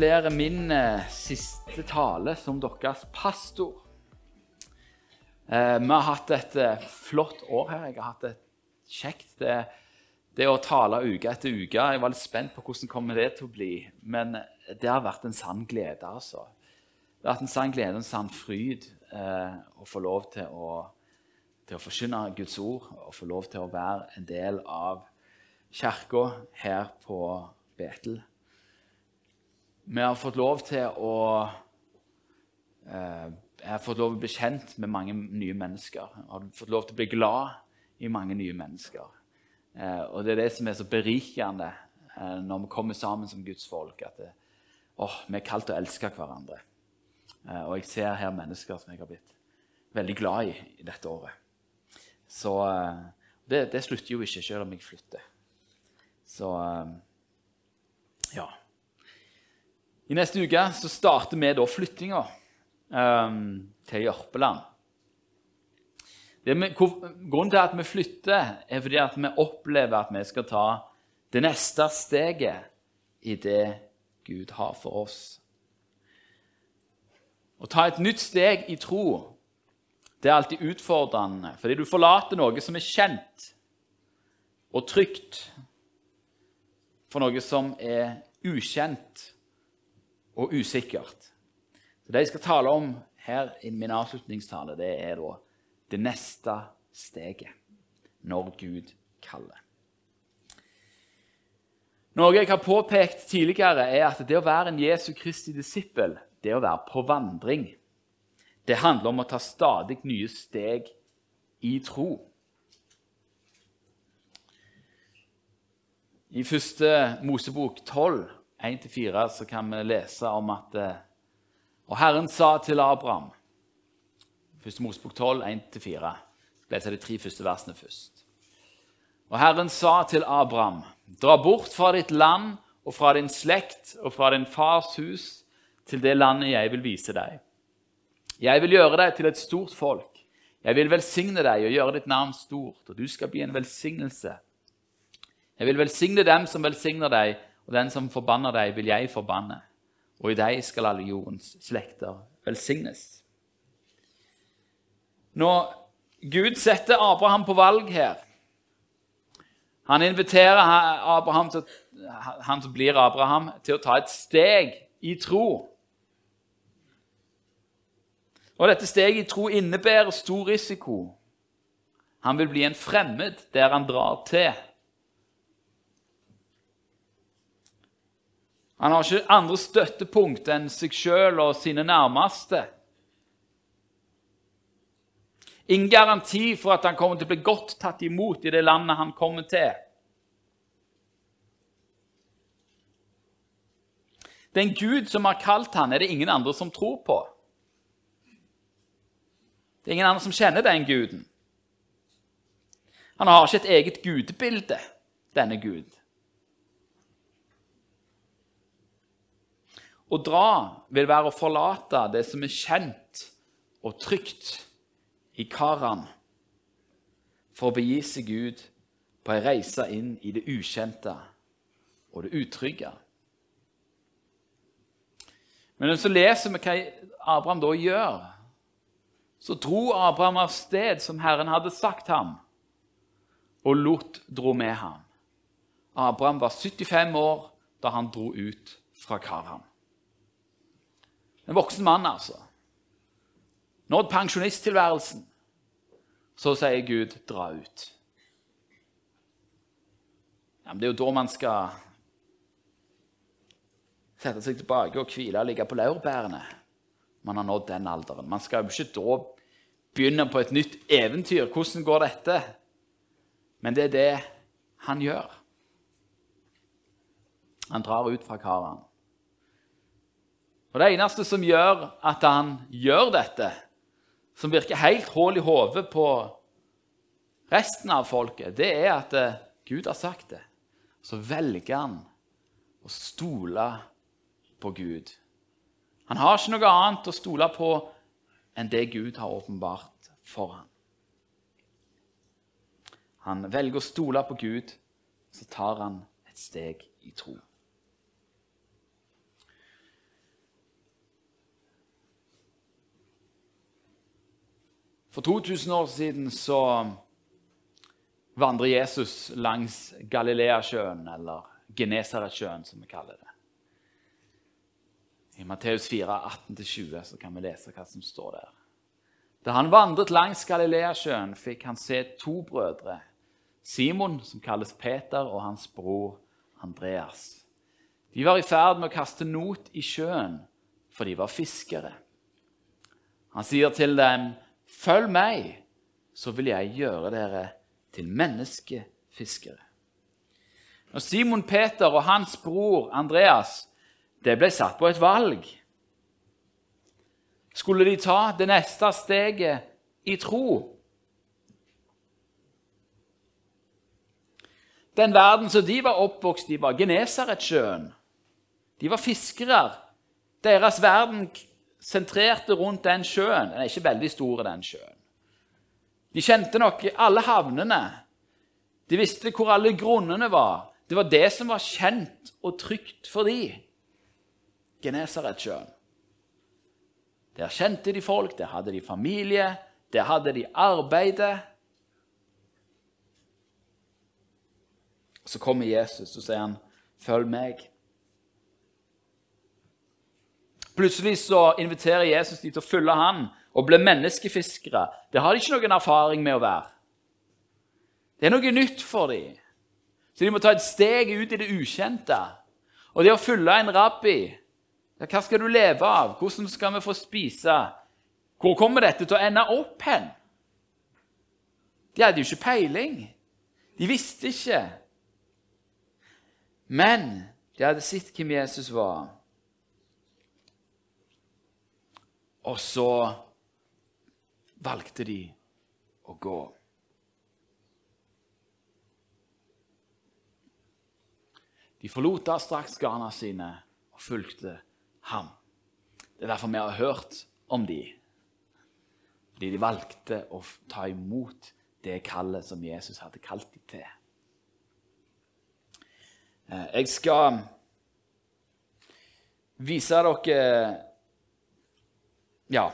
Blir min eh, siste tale som deres pastor. Eh, vi har hatt et eh, flott år her. Jeg har hatt det kjekt. Det, det å tale uke etter uke Jeg var litt spent på hvordan kommer det til å bli. Men det har vært en sann glede, altså. Det har vært en sann glede og en sann fryd eh, å få lov til å, til å forkynne Guds ord og få lov til å være en del av kirka her på Betel. Vi har fått lov til å eh, Jeg har fått lov til å bli kjent med mange nye mennesker. Jeg har fått lov til å bli glad i mange nye mennesker. Eh, og det er det som er så berikende eh, når vi kommer sammen som Guds folk. At det, oh, vi er kalt til å elske hverandre. Og jeg ser her mennesker som jeg har blitt veldig glad i i dette året. Så det, det, slutter jo ikke, selv om jeg flytter. Så ja. I neste uke så starter vi da flyttinga um, til Jørpeland. Med, grunnen til at vi flytter, er fordi at vi opplever at vi skal ta det neste steget i det Gud har for oss. Å ta et nytt steg i tro det er alltid utfordrende, fordi du forlater noe som er kjent og trygt, for noe som er ukjent og usikkert. Så Det jeg skal tale om her i min avslutningstale, det er da det neste steget når Gud kaller. Noe jeg har påpekt tidligere, er at det å være en Jesu Kristi disippel det å være på vandring. Det handler om å ta stadig nye steg i tro. I første Mosebok 12, 1-4, så kan vi lese om at eh, Og Herren sa til Abraham Første Mosebok 12, 1-4. Leser de tre første versene først. Og Herren sa til Abraham.: Dra bort fra ditt land og fra din slekt og fra din fars hus til det landet jeg vil vise deg. Jeg vil gjøre deg til et stort folk. Jeg vil velsigne deg og gjøre ditt navn stort, og du skal bli en velsignelse. Jeg vil velsigne dem som velsigner deg, og den som forbanner deg, vil jeg forbanne. Og i deg skal alle jordens slekter velsignes. Når Gud setter Abraham på valg her Han inviterer Abraham til, han som blir Abraham, til å ta et steg i tro. Og dette steget i tro innebærer stor risiko. Han vil bli en fremmed der han drar til. Han har ikke andre støttepunkt enn seg sjøl og sine nærmeste. Ingen garanti for at han kommer til å bli godt tatt imot i det landet han kommer til. Den Gud som har kalt han, er det ingen andre som tror på. Det er ingen andre som kjenner den guden. Han har ikke et eget gudebilde, denne Gud. Å dra vil være å forlate det som er kjent og trygt i Karan, for å begi seg ut på ei reise inn i det ukjente og det utrygge. Men så leser vi hva Abraham da gjør så dro Abraham av sted som Herren hadde sagt ham, og Lot dro med ham. Abraham var 75 år da han dro ut fra Karan. En voksen mann, altså. Nådd pensjonisttilværelsen. Så sier Gud, 'Dra ut'. Ja, men Det er jo da man skal sette seg tilbake og hvile og ligge på laurbærene man har nådd den alderen. Man skal jo ikke da begynne på et nytt eventyr. Hvordan går dette? Men det er det han gjør. Han drar ut fra Karan. Og Det eneste som gjør at han gjør dette, som virker helt hull i hodet på resten av folket, det er at eh, Gud har sagt det. Så velger han å stole på Gud. Han har ikke noe annet å stole på enn det Gud har åpenbart for ham. Han velger å stole på Gud, så tar han et steg i tro. For 2000 år siden så vandrer Jesus langs Galileasjøen, eller Genesaretsjøen, som vi kaller det. I Matteus 4, 18-20 så kan vi lese hva som står der. Da han vandret langs Galileasjøen, fikk han se to brødre. Simon, som kalles Peter, og hans bror Andreas. De var i ferd med å kaste not i sjøen, for de var fiskere. Han sier til dem, 'Følg meg, så vil jeg gjøre dere til menneskefiskere.' Når Simon Peter og hans bror Andreas det ble satt på et valg. Skulle de ta det neste steget i tro? Den verden som de var oppvokst i, var Genesaretsjøen. De var fiskere. Deres verden sentrerte rundt den sjøen. Den er ikke veldig stor, den sjøen. De kjente nok alle havnene. De visste hvor alle grunnene var. Det var det som var kjent og trygt for dem. Genesaretsjøen. Der kjente de folk, der hadde de familie, der hadde de arbeidet. Så kommer Jesus og sier han, 'Følg meg'. Plutselig så inviterer Jesus de til å følge han og bli menneskefiskere. Det har de ikke noen erfaring med å være. Det er noe nytt for dem. Så de må ta et steg ut i det ukjente. Og det å følge en rabbi ja, hva skal du leve av? Hvordan skal vi få spise? Hvor kommer dette til å ende opp hen? De hadde jo ikke peiling. De visste ikke. Men de hadde sett hvem Jesus var. Og så valgte de å gå. De forlot straks garna sine og fulgte ham. Det er derfor vi har hørt om de. Fordi de valgte å ta imot det kallet som Jesus hadde kalt dem til. Eh, jeg skal vise dere Ja.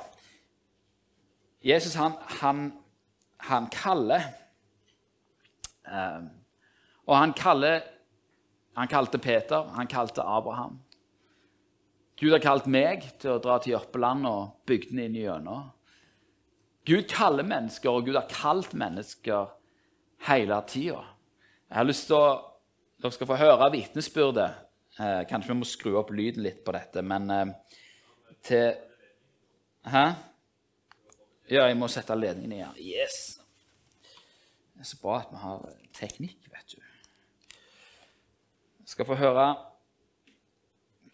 Jesus, han, han, han kaller eh, Og han kaller Han kalte Peter, han kalte Abraham. Gud har kalt meg til å dra til Jørpeland og bygdene inn gjennom. Gud kaller mennesker, og Gud har kalt mennesker hele tida. Jeg har lyst til å Dere skal få høre vitnesbyrdet. Eh, kanskje vi må skru opp lyden litt på dette, men eh, til Hæ? Ja, jeg må sette ledningen igjen. Yes! Det er så bra at vi har teknikk, vet du. Jeg skal få høre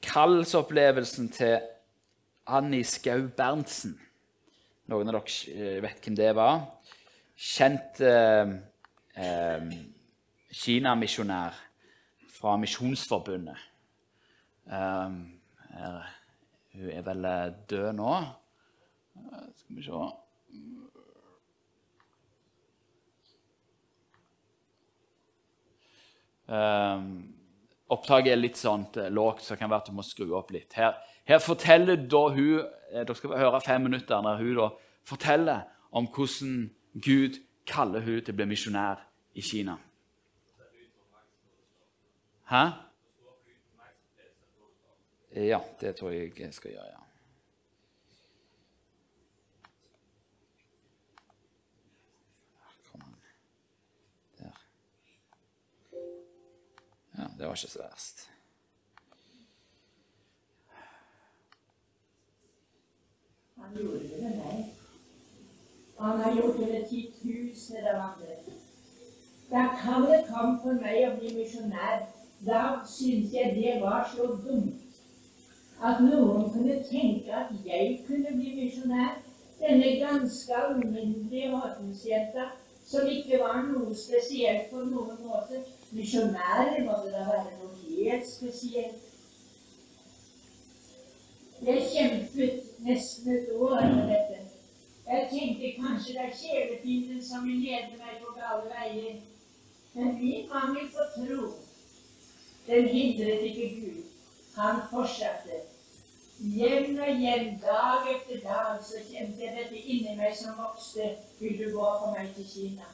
kallsopplevelsen til Annie Skau Berntsen. Noen av dere eh, vet hvem det var. Kjent eh, eh, Kina-misjonær fra Misjonsforbundet. Eh, hun er vel eh, død nå. Eh, skal vi se Um, Opptaket er litt sånn lågt, så det kan være at du må skru opp litt. Her, her forteller da hun eh, Dere skal høre fem minutter når hun da forteller om hvordan Gud kaller hun til å bli misjonær i Kina. Hæ? Ja, det tror jeg jeg skal gjøre. ja. Ja, det var ikke så verst. Han gjorde det med meg. Han har gjort det med titusener av andre. Da kallet kom for meg å bli misjonær, da syntes jeg det var så dumt. At noen kunne tenke at jeg kunne bli misjonær. Denne ganske alminnelige ordensjenta som ikke var noe spesielt på noen måte. Misjonærer måtte da være noe helt spesielt. Jeg kjempet nesten et år med dette. Jeg tenkte kanskje det er kjælepinnen som vil lede meg på gale veier. Men min mangel på tro, den hindret ikke Gud. Han fortsatte. Igjen og jevn, dag etter dag, så kjente jeg dette inni meg som vokste. Vil du gå for meg til Kina?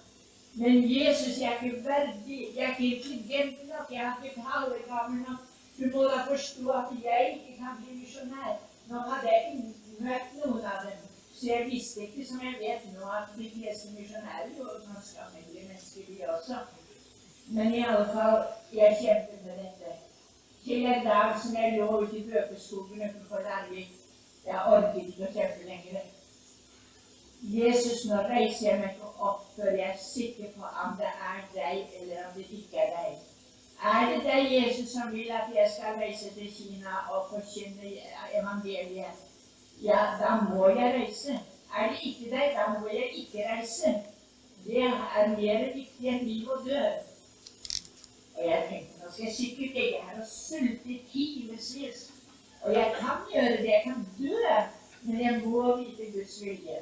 Men Jesus, jeg er ikke verdig, jeg er ikke intelligent nok, jeg har ikke talegaver nok. Du må da forstå at jeg ikke kan bli misjonær. Nå hadde jeg ikke møtt noen av dem, så jeg visste ikke, som jeg vet nå, at de fleste misjonærer jo ganske alminnelige mennesker, de også. Men i alle fall, jeg kjempet med dette. Til en dag som jeg lå ute i bøkeskogen utenfor Larvik. Jeg orket ikke å kjempe lenger. Jesus, nå reiser jeg meg opp før jeg er sikker på om det er deg, eller om det ikke er deg. Er det deg, Jesus, som vil at jeg skal reise til Kina og forkynne evangeliet? Ja, da må jeg reise. Er det ikke deg, da må jeg ikke reise. Det er mer viktig enn liv og død. Og jeg tenkte nå skal jeg sikkert ligge her og sulte i timevis. Og jeg kan gjøre det, jeg kan dø, men jeg må vite Guds vilje.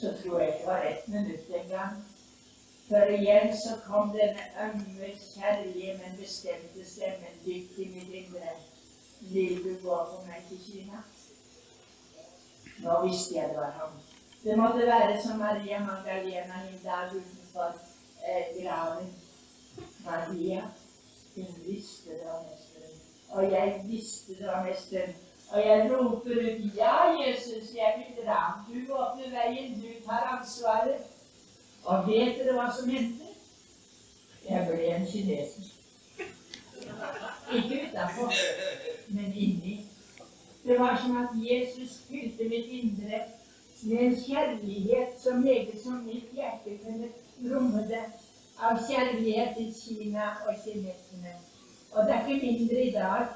Så tror jeg det var ett minutt en gang. For igjen så kom denne ømme, kjærlige, men bestemte stemmen dypt i mitt indre. Vil du gå for meg til Kina? Nå visste jeg det var ham. Det måtte være som Maria Magdalena en dag utenfor eh, graven. Maria, hun visste det var Mesteren. Og jeg visste det var Mesteren. Og jeg roper ut Ja, Jesus, jeg vil dra. Du åpner veien, du tar ansvaret. Og vet dere hva som hendte? Jeg ble en kineser. Ikke utafor, men inni. Det var som at Jesus fylte mitt indre med en kjærlighet så meget som mitt hjerte kunne romme det, av kjærlighet til Kina og kineserne. Og det er ikke mindre i dag.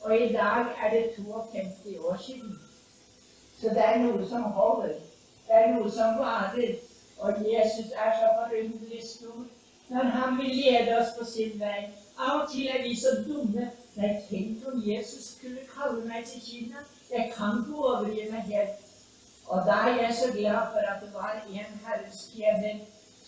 Og i dag er det 52 år siden. Så det er noe som holder. Det er noe som varer. Og Jesus er så forunderlig stor når han vil lede oss på sin vei. Av og til er vi så dumme. Nei, tenk om Jesus skulle kalle meg til Kina. Jeg kan ikke overgi meg helt. Og da er jeg så glad for at det var en Herres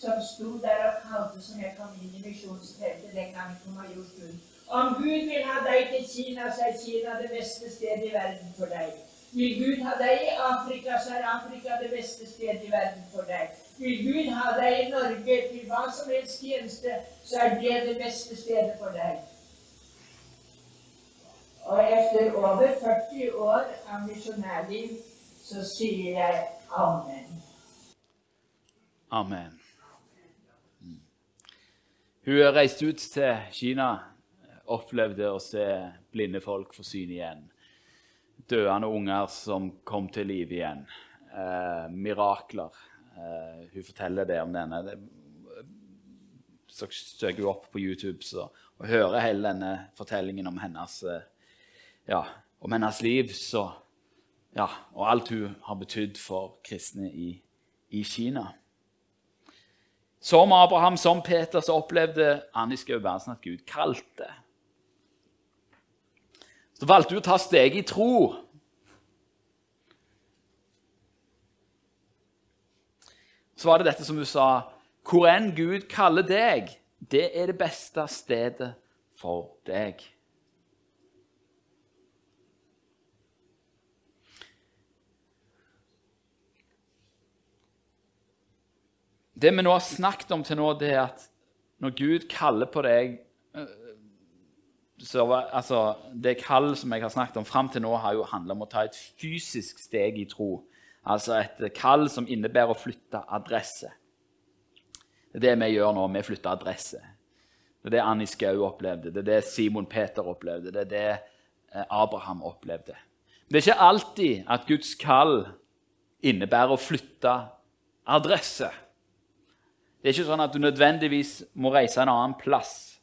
som sto der og kalte som jeg kom inn i misjonsteltet den gangen på Majorstuen. Om Gud vil ha deg til Kina, så er Kina det beste stedet i verden for deg. Vil Gud ha deg i Afrika, så er Afrika det beste stedet i verden for deg. Vil Gud ha deg i Norge til hva som helst tjeneste, så er det det beste stedet for deg. Og etter over 40 år av misjonærliv så sier jeg amen. Amen. Hun reiste ut til Kina, opplevde å se blinde folk få syn igjen. Døende unger som kom til live igjen. Eh, mirakler. Eh, hun forteller det om denne. Det, så søker hun opp på YouTube så, og hører hele denne fortellingen om hennes, eh, ja, om hennes liv. Så, ja, og alt hun har betydd for kristne i, i Kina. Som Abraham, som Peter, så opplevde Anni Skau Berntsen at Gud kalte. Så valgte hun å ta steget i tro. Så var det dette som hun sa Hvor enn Gud kaller deg, det er det beste stedet for deg. Det vi nå har snakket om til nå, det er at når Gud kaller på deg så, altså, Det kall som jeg har snakket om fram til nå, har jo handla om å ta et fysisk steg i tro. Altså et kall som innebærer å flytte adresse. Det er det vi gjør nå. Vi flytter adresse. Det er det Annie Skau opplevde, det er det Simon Peter opplevde, det er det Abraham opplevde. Men det er ikke alltid at Guds kall innebærer å flytte adresse. Det er ikke sånn at du nødvendigvis må reise en annen plass.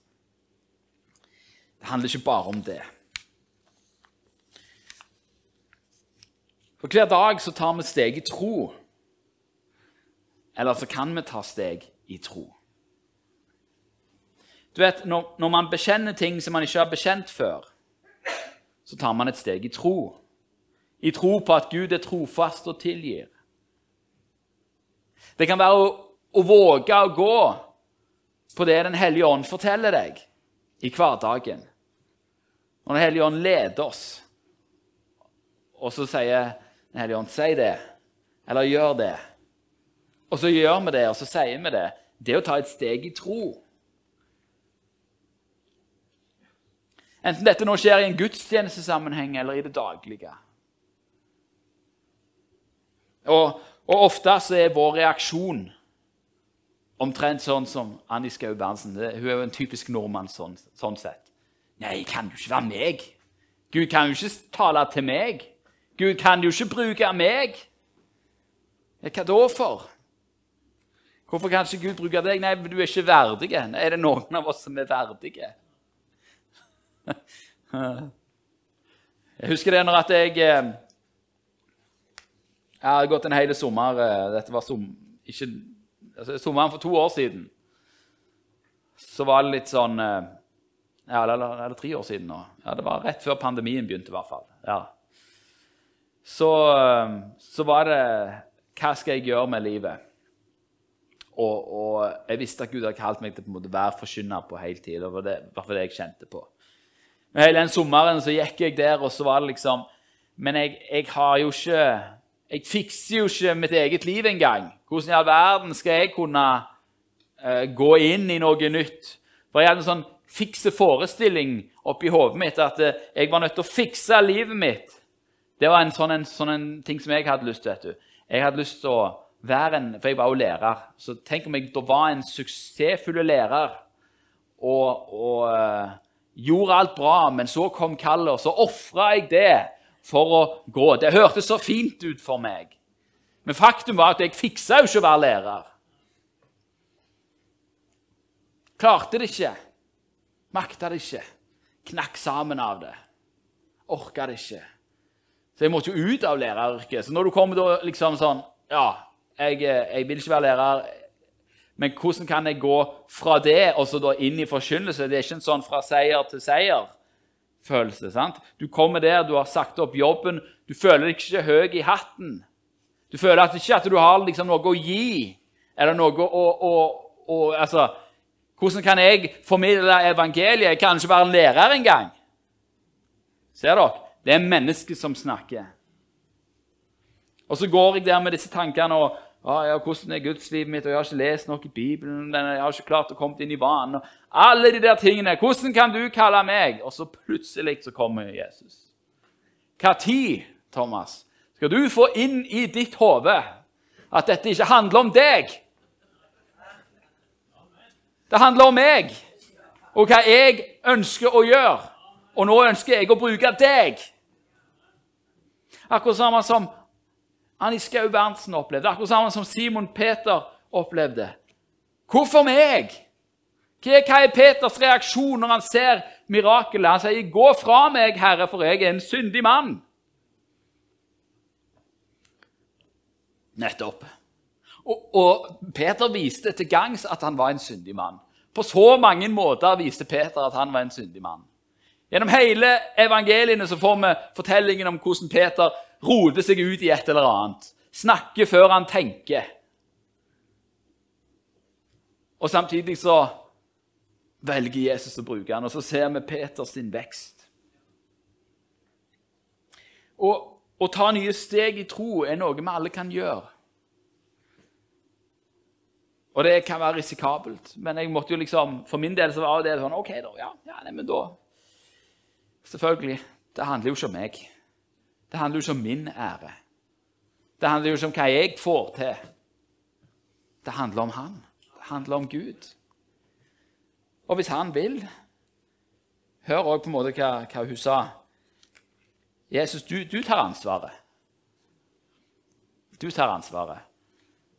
Det handler ikke bare om det. For hver dag så tar vi steg i tro. Eller så kan vi ta steg i tro. Du vet, når, når man bekjenner ting som man ikke har bekjent før, så tar man et steg i tro. I tro på at Gud er trofast og tilgir. Det kan være å å våge å gå på det Den hellige ånd forteller deg i hverdagen. Når Den hellige ånd leder oss. og så sier Den hellige ånd, si det. Eller gjør det. Og så gjør vi det, og så sier vi det. Det er å ta et steg i tro. Enten dette nå skjer i en gudstjenestesammenheng eller i det daglige. Og, og ofte så er vår reaksjon omtrent sånn som Annie Skau Berntsen. Hun er jo en typisk nordmann sånn, sånn sett. Nei, kan jo ikke være meg. Gud kan jo ikke tale til meg. Gud kan jo ikke bruke meg. Hva da for? Hvorfor kan ikke Gud bruke deg? Nei, du er ikke verdig. Er det noen av oss som er verdige? Jeg husker det når at jeg eh, Jeg har gått en hel sommer eh, Dette var som, ikke, altså, sommeren for to år siden. Så var det litt sånn eh, ja, eller er det tre år siden nå? Ja, Det var rett før pandemien begynte, i hvert fall. Ja. Så, eh, så, var det Hva skal jeg gjøre med livet? Og, og jeg visste at Gud hadde kalt meg til å være forkynner på heltid. Det var det, det jeg kjente på. Men hele den sommeren så gikk jeg der, og så var det liksom Men jeg, jeg har jo ikke Jeg fikser jo ikke mitt eget liv engang. Hvordan i all verden skal jeg kunne uh, gå inn i noe nytt? For jeg hadde en sånn fikse forestilling oppi hodet mitt at eh, jeg var nødt til å fikse livet mitt. Det var en sånn, en, sånn en ting som jeg hadde lyst til. vet du. Jeg hadde lyst til å være en, For jeg var jo lærer. Så tenk om jeg da var en suksessfull lærer og, og uh, gjorde alt bra, men så kom kallet, og så ofra jeg det for å gå. Det hørtes så fint ut for meg. Men faktum var at jeg fiksa jo ikke å være lærer. Klarte det ikke. Makta det ikke. Knakk sammen av det. Orka det ikke. Så jeg måtte jo ut av læreryrket. Så når du kommer da liksom sånn Ja, jeg, jeg, vil ikke være lærer, men hvordan kan jeg gå fra det og så da inn i forkynnelse? Det er ikke en sånn fra seier til seier-følelse. sant? Du kommer der, du har sagt opp jobben, du føler deg ikke høy i hatten. Du føler at ikke at du har liksom noe å gi, eller noe å, å, å altså, hvordan kan jeg formidle evangeliet? Jeg kan ikke være en lærer engang. Ser dere? Det er mennesket som snakker. Og så går jeg der med disse tankene og ah, ja, 'Hvordan er gudslivet mitt?' og 'Jeg har ikke lest noe i Bibelen.' 'Jeg har ikke klart å komme inn i vanen.' Alle de der tingene. 'Hvordan kan du kalle meg?' Og så plutselig så kommer Jesus. Når, Thomas, skal du få inn i ditt hode at dette ikke handler om deg? Det handler om meg og hva jeg ønsker å gjøre. Og nå ønsker jeg å bruke deg. Akkurat samme som Annie Skau Berntsen opplevde, akkurat samme som Simon Peter opplevde. Hvorfor meg? Hva er Peters reaksjon når han ser mirakelet? Han sier, 'Gå fra meg, Herre, for jeg er en syndig mann.' Nettopp. Og, og Peter viste til gangs at han var en syndig mann. På så mange måter viste Peter at han var en syndig mann. Gjennom hele evangeliene så får vi fortellingen om hvordan Peter roter seg ut i et eller annet. Snakker før han tenker. Og samtidig så velger Jesus å bruke han, og så ser vi Peters vekst. å ta nye steg i tro er noe vi alle kan gjøre. Og det kan være risikabelt. Men jeg måtte jo liksom, for min del så var det sånn OK, da. Ja, ja nei, men da Selvfølgelig. Det handler jo ikke om meg. Det handler jo ikke om min ære. Det handler jo ikke om hva jeg får til. Det handler om Han. Det handler om Gud. Og hvis Han vil Hør òg på en måte hva, hva hun sa. Jesus, du, du tar ansvaret. Du tar ansvaret.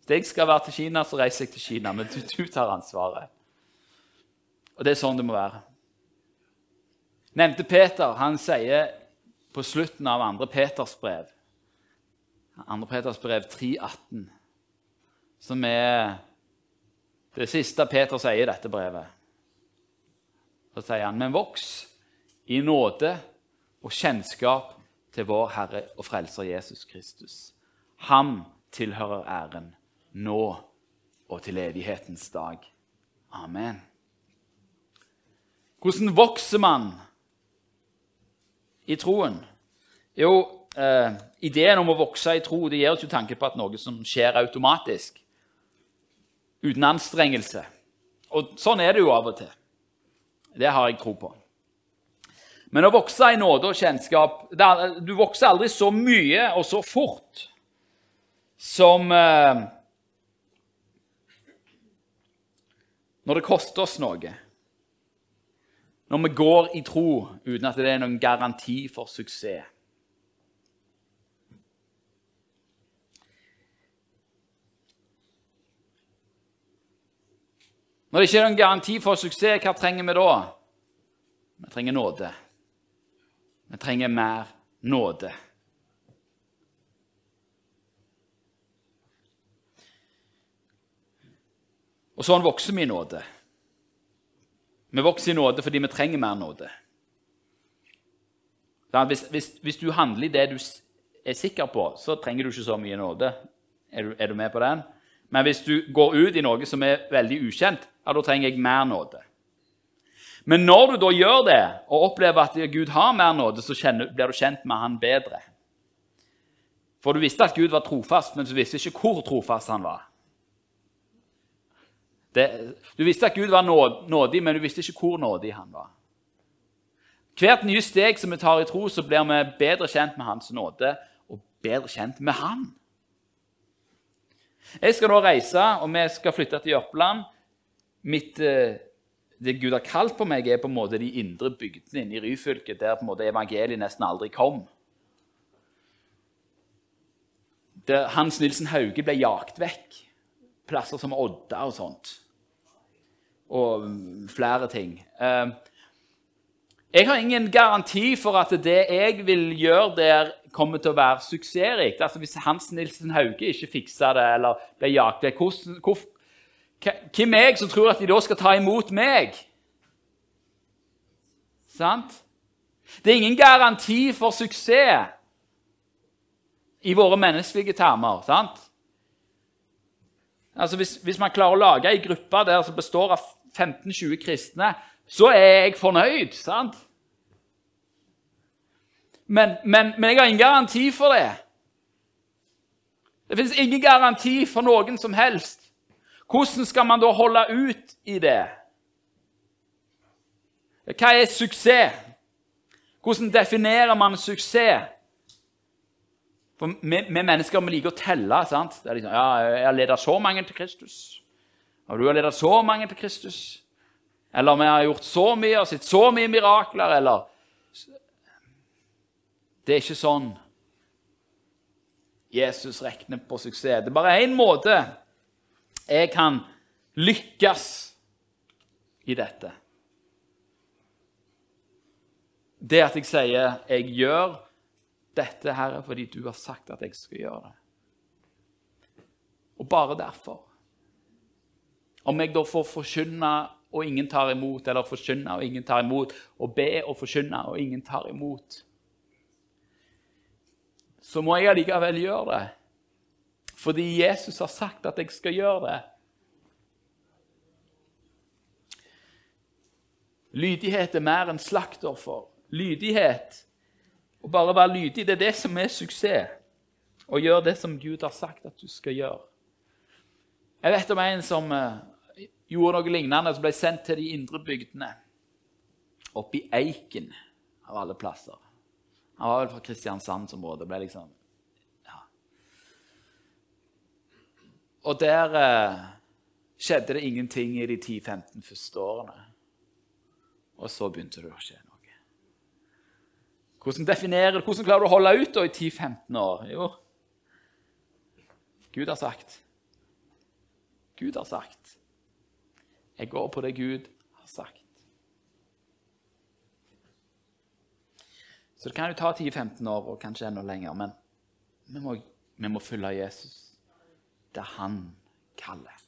Hvis jeg skal være til Kina, så reiser jeg til Kina, men du, du tar ansvaret. Og det er sånn det må være. Nevnte Peter han sier på slutten av 2. Peters brev, 2. Peters brev 3,18, som er det siste Peter sier i dette brevet. Så sier han, men voks i nåde og kjennskap til vår Herre og Frelser Jesus Kristus. Ham tilhører æren nå og til evighetens dag. Amen. Hvordan vokser man i troen? Jo, eh, ideen om å vokse i tro det gir oss jo tanke på at noe som skjer automatisk. Uten anstrengelse. Og sånn er det jo av og til. Det har jeg tro på. Men å vokse i nåde og kjennskap Du vokser aldri så mye og så fort som eh, når det koster oss noe. Når vi går i tro uten at det er noen garanti for suksess. Når det ikke er noen garanti for suksess, hva trenger vi da? Vi trenger nåde. Vi trenger mer nåde. Og sånn vokser vi i nåde. Vi vokser i nåde fordi vi trenger mer nåde. Hvis, hvis, hvis, du handler i det du er sikker på, så trenger du ikke så mye nåde. Er du, er du med på den? Men hvis du går ut i noe som er veldig ukjent, ja, da trenger jeg mer nåde. Men når du da gjør det og opplever at Gud har mer nåde, så kjenner, blir du kjent med han bedre. For du visste at Gud var trofast, men du visste ikke hvor trofast han var. Det, du visste at Gud var nådig, men du visste ikke hvor nådig han var. Hvert nye steg som vi tar i tro, så blir vi bedre kjent med Hans nåde og bedre kjent med Han. Jeg skal nå reise, og vi skal flytte til Jørpeland. Mitt, eh, det Gud har kalt på meg, er på en måte de indre bygdene inne i Ryfylke, der på en måte evangeliet nesten aldri kom. Der Hans Nilsen Hauge ble jagt vekk. Plasser som Odda og sånt. Og flere ting. Eh, jeg har ingen garanti for at det jeg vil gjøre der, kommer til å være suksessrikt. Altså, hvis Hans Nilsen Hauge ikke fiksa det eller ble jaget hvem er jeg som tror at de da skal ta imot meg? Sant? Det er ingen garanti for suksess i våre menneskelige termer. sant? Altså hvis, hvis, man klarer å lage ei gruppe der som består av 15-20 kristne, så er jeg fornøyd. sant? Men, men, men jeg har ingen garanti for det. Det fins ingen garanti for noen som helst. Hvordan skal man da holde ut i det? Hva er suksess? Hvordan definerer man suksess? For vi, vi mennesker vi liker å telle. sant? Det er liksom, ja, 'Jeg har ledet så mange til Kristus.' Og du har ledet så mange til Kristus. Eller 'vi har gjort så mye og sett så mye mirakler', eller Det er ikke sånn Jesus regner på suksess. Det er bare én måte jeg kan lykkes i dette. Det at jeg sier 'jeg gjør dette, Herre, fordi du har sagt at jeg skal gjøre det'. Og bare derfor. Om jeg da får forkynne og ingen tar imot, eller forkynne og ingen tar imot, og be og forkynne og ingen tar imot, så må jeg allikevel gjøre det. Fordi Jesus har sagt at jeg skal gjøre det. Lydighet er mer enn slaktoffer. Lydighet, å bare være lydig, det er det som er suksess. Å gjøre det som Gud har sagt at du skal gjøre. Jeg vet om en som uh, gjorde noe lignende, som ble sendt til de indre bygdene. Oppe i Eiken, av alle plasser. Han var vel fra Kristiansandsområdet. ble liksom Og der eh, skjedde det ingenting i de 10-15 første årene. Og så begynte det å skje. Hvordan definerer du, hvordan klarer du å holde ut da, i 10-15 år? Jo, Gud har sagt. Gud har sagt. Jeg går på det Gud har sagt. Så det kan jo ta 10-15 år, og kanskje enda lenger, men vi må, vi må følge Jesus det han kaller.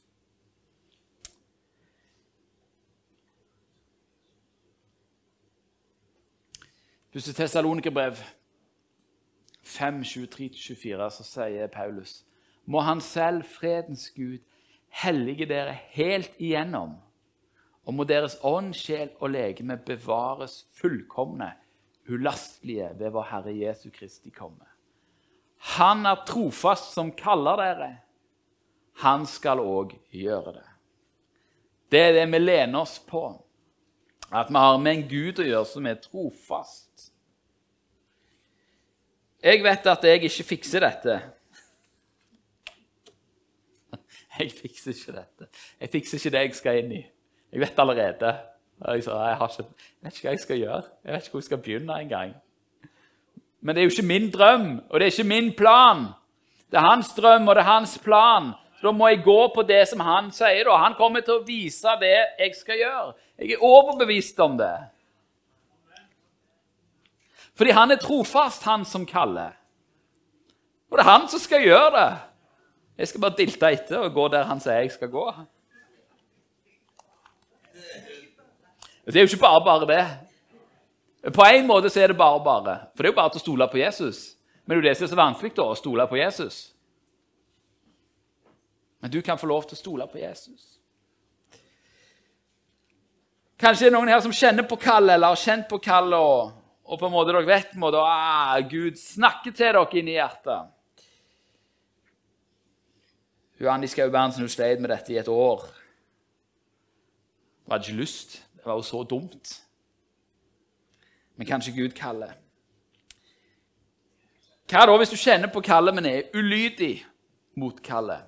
Første Tessalonikerbrev 5, 23-24, så sier Paulus Må Han selv, fredens Gud, hellige dere helt igjennom, og må deres ånd, sjel og legeme bevares fullkomne, ulastelige ved vår Herre Jesu Kristi komme. Han er trofast som kaller dere. Han skal òg gjøre det. Det er det vi lener oss på. At vi har med en Gud å gjøre som er trofast. Jeg vet at jeg ikke fikser dette. Jeg fikser ikke dette. Jeg fikser ikke det jeg skal inn i. Jeg vet allerede. Jeg, sa, jeg, ikke, jeg vet ikke hva jeg skal gjøre. Jeg vet ikke hvor jeg skal begynne engang. Men det er jo ikke min drøm, og det er ikke min plan. Det er hans drøm, og det er hans plan. Så da må jeg gå på det som han sier. da. Han kommer til å vise det jeg skal gjøre. Jeg er overbevist om det. Fordi han er trofast, han som kaller. Og det er han som skal gjøre det. Jeg skal bare dilte etter og gå der han sier jeg skal gå. Det er jo ikke bare bare det. På en måte så er det bare bare. For det er jo bare til å stole på Jesus. Men det er jo det som er så vanskelig, da, å stole på Jesus. Men du kan få lov til å stole på Jesus. Kanskje det er noen her som kjenner på kallet, eller har kjent på kallet, og, og, på en måte dere vet en ah, Gud snakker til dere inn i hjertet. Hun Anni Skau Berntsen hun sleit med dette i et år. Hun hadde ikke lyst. Det var jo så dumt. Men kanskje Gud kaller. Hva da hvis du kjenner på kallet, men er ulydig mot kallet?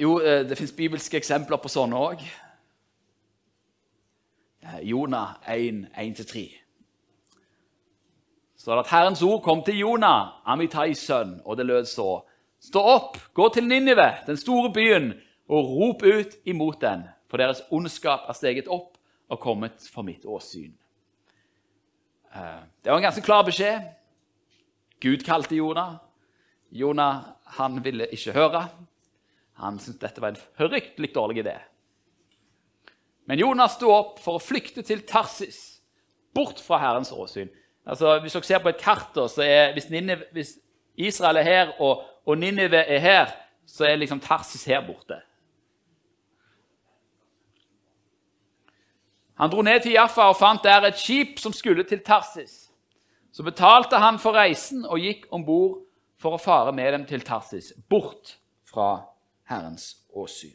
Jo, eh, det fins bibelske eksempler på sånne òg. Eh, Jonah 1, 1-3. Så at Herrens ord kom til Jonah, Amitais sønn, og det lød så. Stå opp, gå til Ninive, den store byen, og rop ut imot den, for deres ondskap er steget opp og kommet for mitt åsyn. Eh, det var en ganske klar beskjed. Gud kalte Jonah. Jonah han ville ikke høre. Han syntes dette var en fryktelig dårlig idé. Men Jonas sto opp for å flykte til Tarsis, bort fra Herrens åsyn. Altså, hvis dere ser på et kart, så er, hvis, Nineve, hvis Israel er her og og Ninive er her, så er liksom Tarsis her borte. Han dro ned til Jaffa og fant der et skip som skulle til Tarsis. Så betalte han for reisen og gikk om bord for å fare med dem til Tarsis, bort fra Herrens åsyn.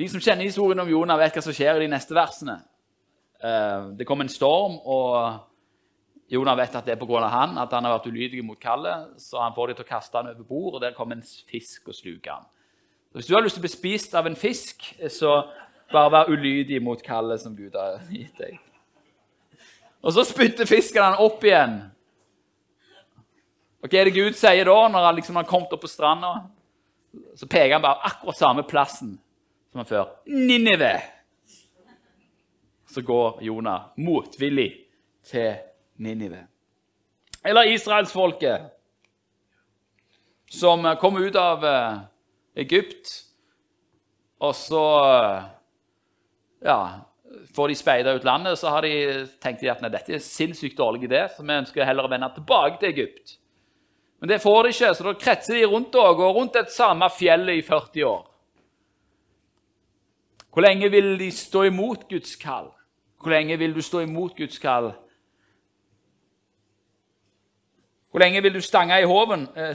De som kjenner historien om Jonah, vet hva som skjer i de neste versene. Eh, det kom en storm, og Jonah vet at det er pga. han at han har vært ulydig mot kallet, så han får de til å kaste han over bord, og der kommer en fisk og sluker. Så hvis du har lyst til å bli spist av en fisk, så bare vær ulydig mot kallet som Gud har gitt deg. Og så spytter fisken han opp igjen. Og Hva er det Gud sier da, når han liksom har kommet opp på stranda? Så peker han bare akkurat samme plassen som han før. Ninive! Så går Jonah motvillig til Ninive. Eller israelsfolket som kom ut av eh, Egypt, og så eh, ja, får de speida ut landet, så har de tenkt at nei, dette er en sinnssykt dårlig idé, så vi ønsker heller å vende tilbake til Egypt. Men det får de ikke, så da kretser de rundt og går rundt et samme fjellet i 40 år. Hvor lenge vil de stå imot Guds kall? Hvor lenge vil du stå imot Guds kall? Hvor lenge vil du stange i hoven? Eh,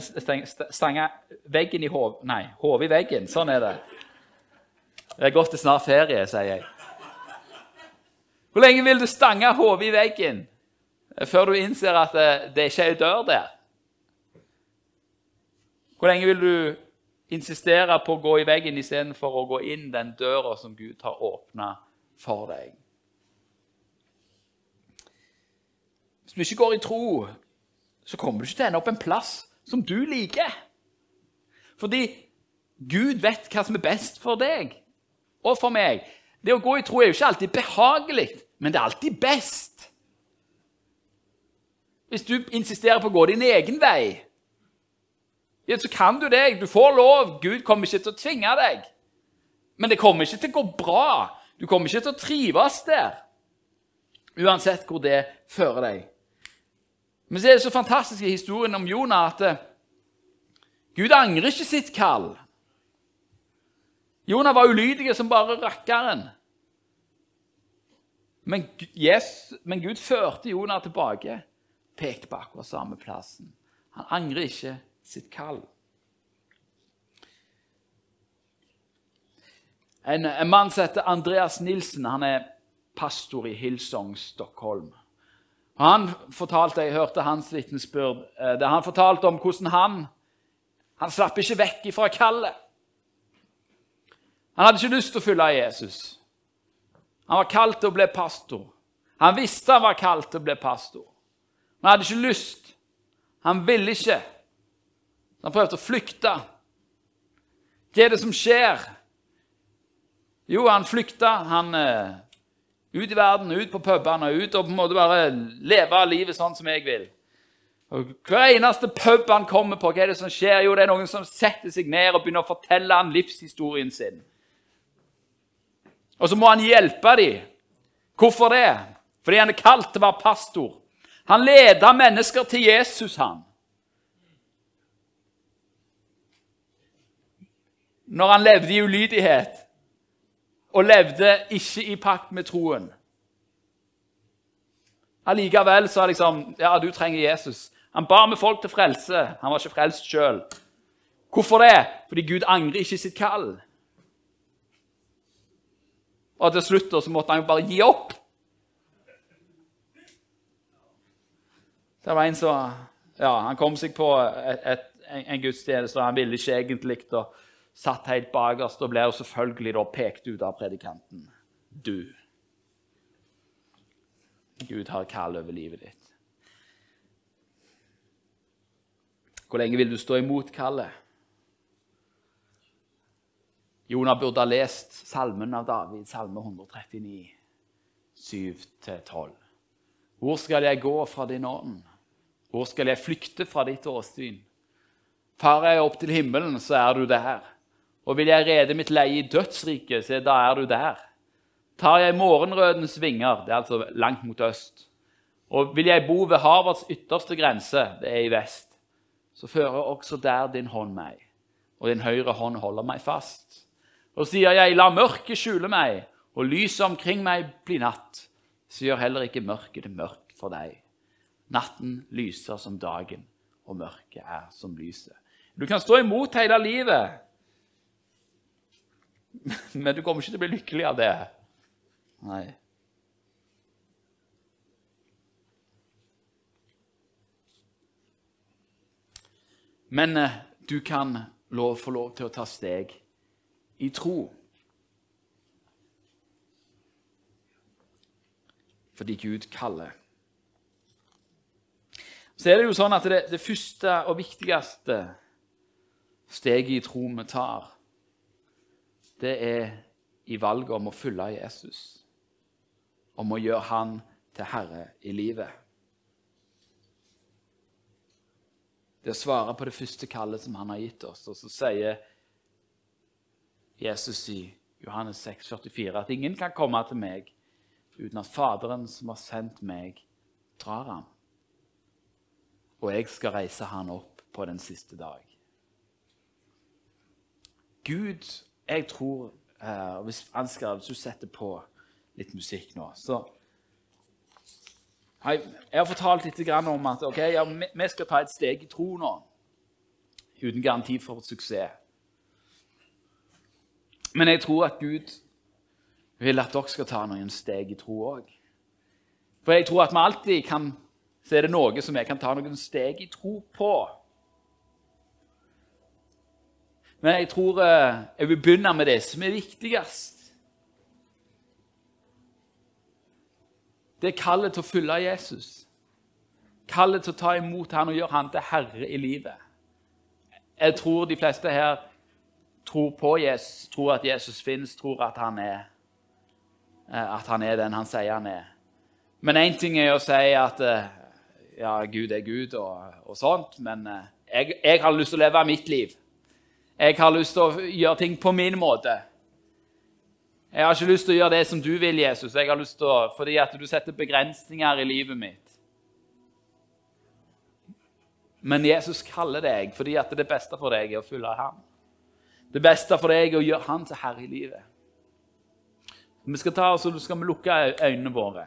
stange veggen i hoven? Nei, hodet i veggen. Sånn er det. Det er godt det snart ferie, sier jeg. Hvor lenge vil du stange hodet i veggen eh, før du innser at eh, det ikke er ei dør der? Hvor lenge vil du insistere på å gå i veggen istedenfor å gå inn den døra som Gud har åpna for deg? Hvis du ikke går i tro, så kommer du ikke til å ende opp en plass som du liker. Fordi Gud vet hva som er best for deg og for meg. Det å gå i tro er jo ikke alltid behagelig, men det er alltid best. Hvis du insisterer på å gå din egen vei, så kan du det. Du får lov. Gud kommer ikke til å tvinge deg. Men det kommer ikke til å gå bra. Du kommer ikke til å trives der, uansett hvor det fører deg. Men så er det så fantastisk i historien om Jonah at eh, Gud angrer ikke sitt kall. Jonah var ulydig som bare rakkeren. Men, yes, men Gud førte Jonah tilbake. Pekte på akkurat samme plassen. Han angrer ikke sitt kall. En, en mann som heter Andreas Nilsen, han er pastor i Hillsong, Stockholm. Han fortalte, Jeg hørte hans vitnesbyrd. eh, der Han fortalte om hvordan han han slapp ikke vekk ifra kallet. Han hadde ikke lyst til å følge Jesus. Han var kalt til å bli pastor. Han visste han var kalt til å bli pastor. Men han hadde ikke lyst. Han ville ikke. Han prøvde å flykte. Hva er det som skjer? Jo, han flykta. Han eh, ut i verden, ut på pubene, ut og på en måte bare leve livet sånn som jeg vil. Og Hver eneste pub han kommer på, hva er det som skjer? Jo, det er noen som setter seg ned og begynner å fortelle han livshistorien sin. Og så må han hjelpe dem. Hvorfor det? Fordi han er kalt til å være pastor. Han leder mennesker til Jesus, han. Når han levde i ulydighet og levde ikke i pakt med troen. Allikevel sa liksom Ja, du trenger Jesus. Han bar med folk til frelse. Han var ikke frelst sjøl. Hvorfor det? Fordi Gud angrer ikke sitt kall. Og til slutt så måtte han jo bare gi opp. Det var en som ja, Han kom seg på et, et, en gudstjeneste, og han ville ikke egentlig og satt helt bakerst og jo selvfølgelig da pekt ut av predikanten. Du. Gud har kall over livet ditt. Hvor lenge vil du stå imot kallet? Jonah burde ha lest salmen av David, salme 139, 7-12. Hvor skal jeg gå fra din ånd? Hvor skal jeg flykte fra ditt åsyn? Farer jeg opp til himmelen, så er du der. Og vil jeg rede mitt leie i dødsriket, se, da er du der. Tar jeg morgenrødens vinger, det er altså langt mot øst, og vil jeg bo ved havets ytterste grense, det er i vest, så fører også der din hånd meg, og din høyre hånd holder meg fast. Og sier jeg, la mørket skjule meg, og lyset omkring meg bli natt, så gjør heller ikke mørket det mørkt for deg. Natten lyser som dagen, og mørket er som lyset. Du kan stå imot hele livet, men du kommer ikke til å bli lykkelig av det. Nei. Men eh, du kan lov, få lov til å ta steg i tro. Fordi Gud kaller. Så er det jo sånn at det, det første og viktigste steget i tro vi tar, det er i valget om å følge Jesus. Om å gjøre han til herre i livet. Det å svare på det første kallet som han har gitt oss. Og så sier Jesus i Johannes 6, 44 at ingen kan komme til meg uten at Faderen som har sendt meg, drar ham. Og jeg skal reise han opp på den siste dag. Gud, jeg tror eh, Hvis Ansgar, hvis du setter på litt musikk nå, så jeg har fortalt litt om at okay, ja, vi skal ta et steg i tro nå. Uten garanti for suksess. Men jeg tror at Gud vil at dere skal ta noen steg i tro òg. For jeg tror at vi alltid kan Så er det noe som vi kan ta noen steg i tro på. Men jeg tror eh, jeg vil begynne med det som er viktigst. Det er kallet til å følge Jesus. Kallet til å ta imot han og gjøre han til herre i livet. Jeg tror de fleste her tror på Jesus, tror at Jesus finnes, tror at han er, eh, at han er den han sier han er. Men én ting er å si at eh, ja, Gud er Gud og, og sånt, men jeg, jeg, har lyst til å leve mitt liv. Jeg har lyst til å gjøre ting på min måte. Jeg har ikke lyst til å gjøre det som du vil, Jesus, jeg har lyst til å, fordi at du setter begrensninger i livet mitt. Men Jesus kaller deg fordi at det beste for deg er å følge ham. Det beste for deg er å gjøre han til herre i livet. Vi skal ta, så skal vi lukke øynene våre.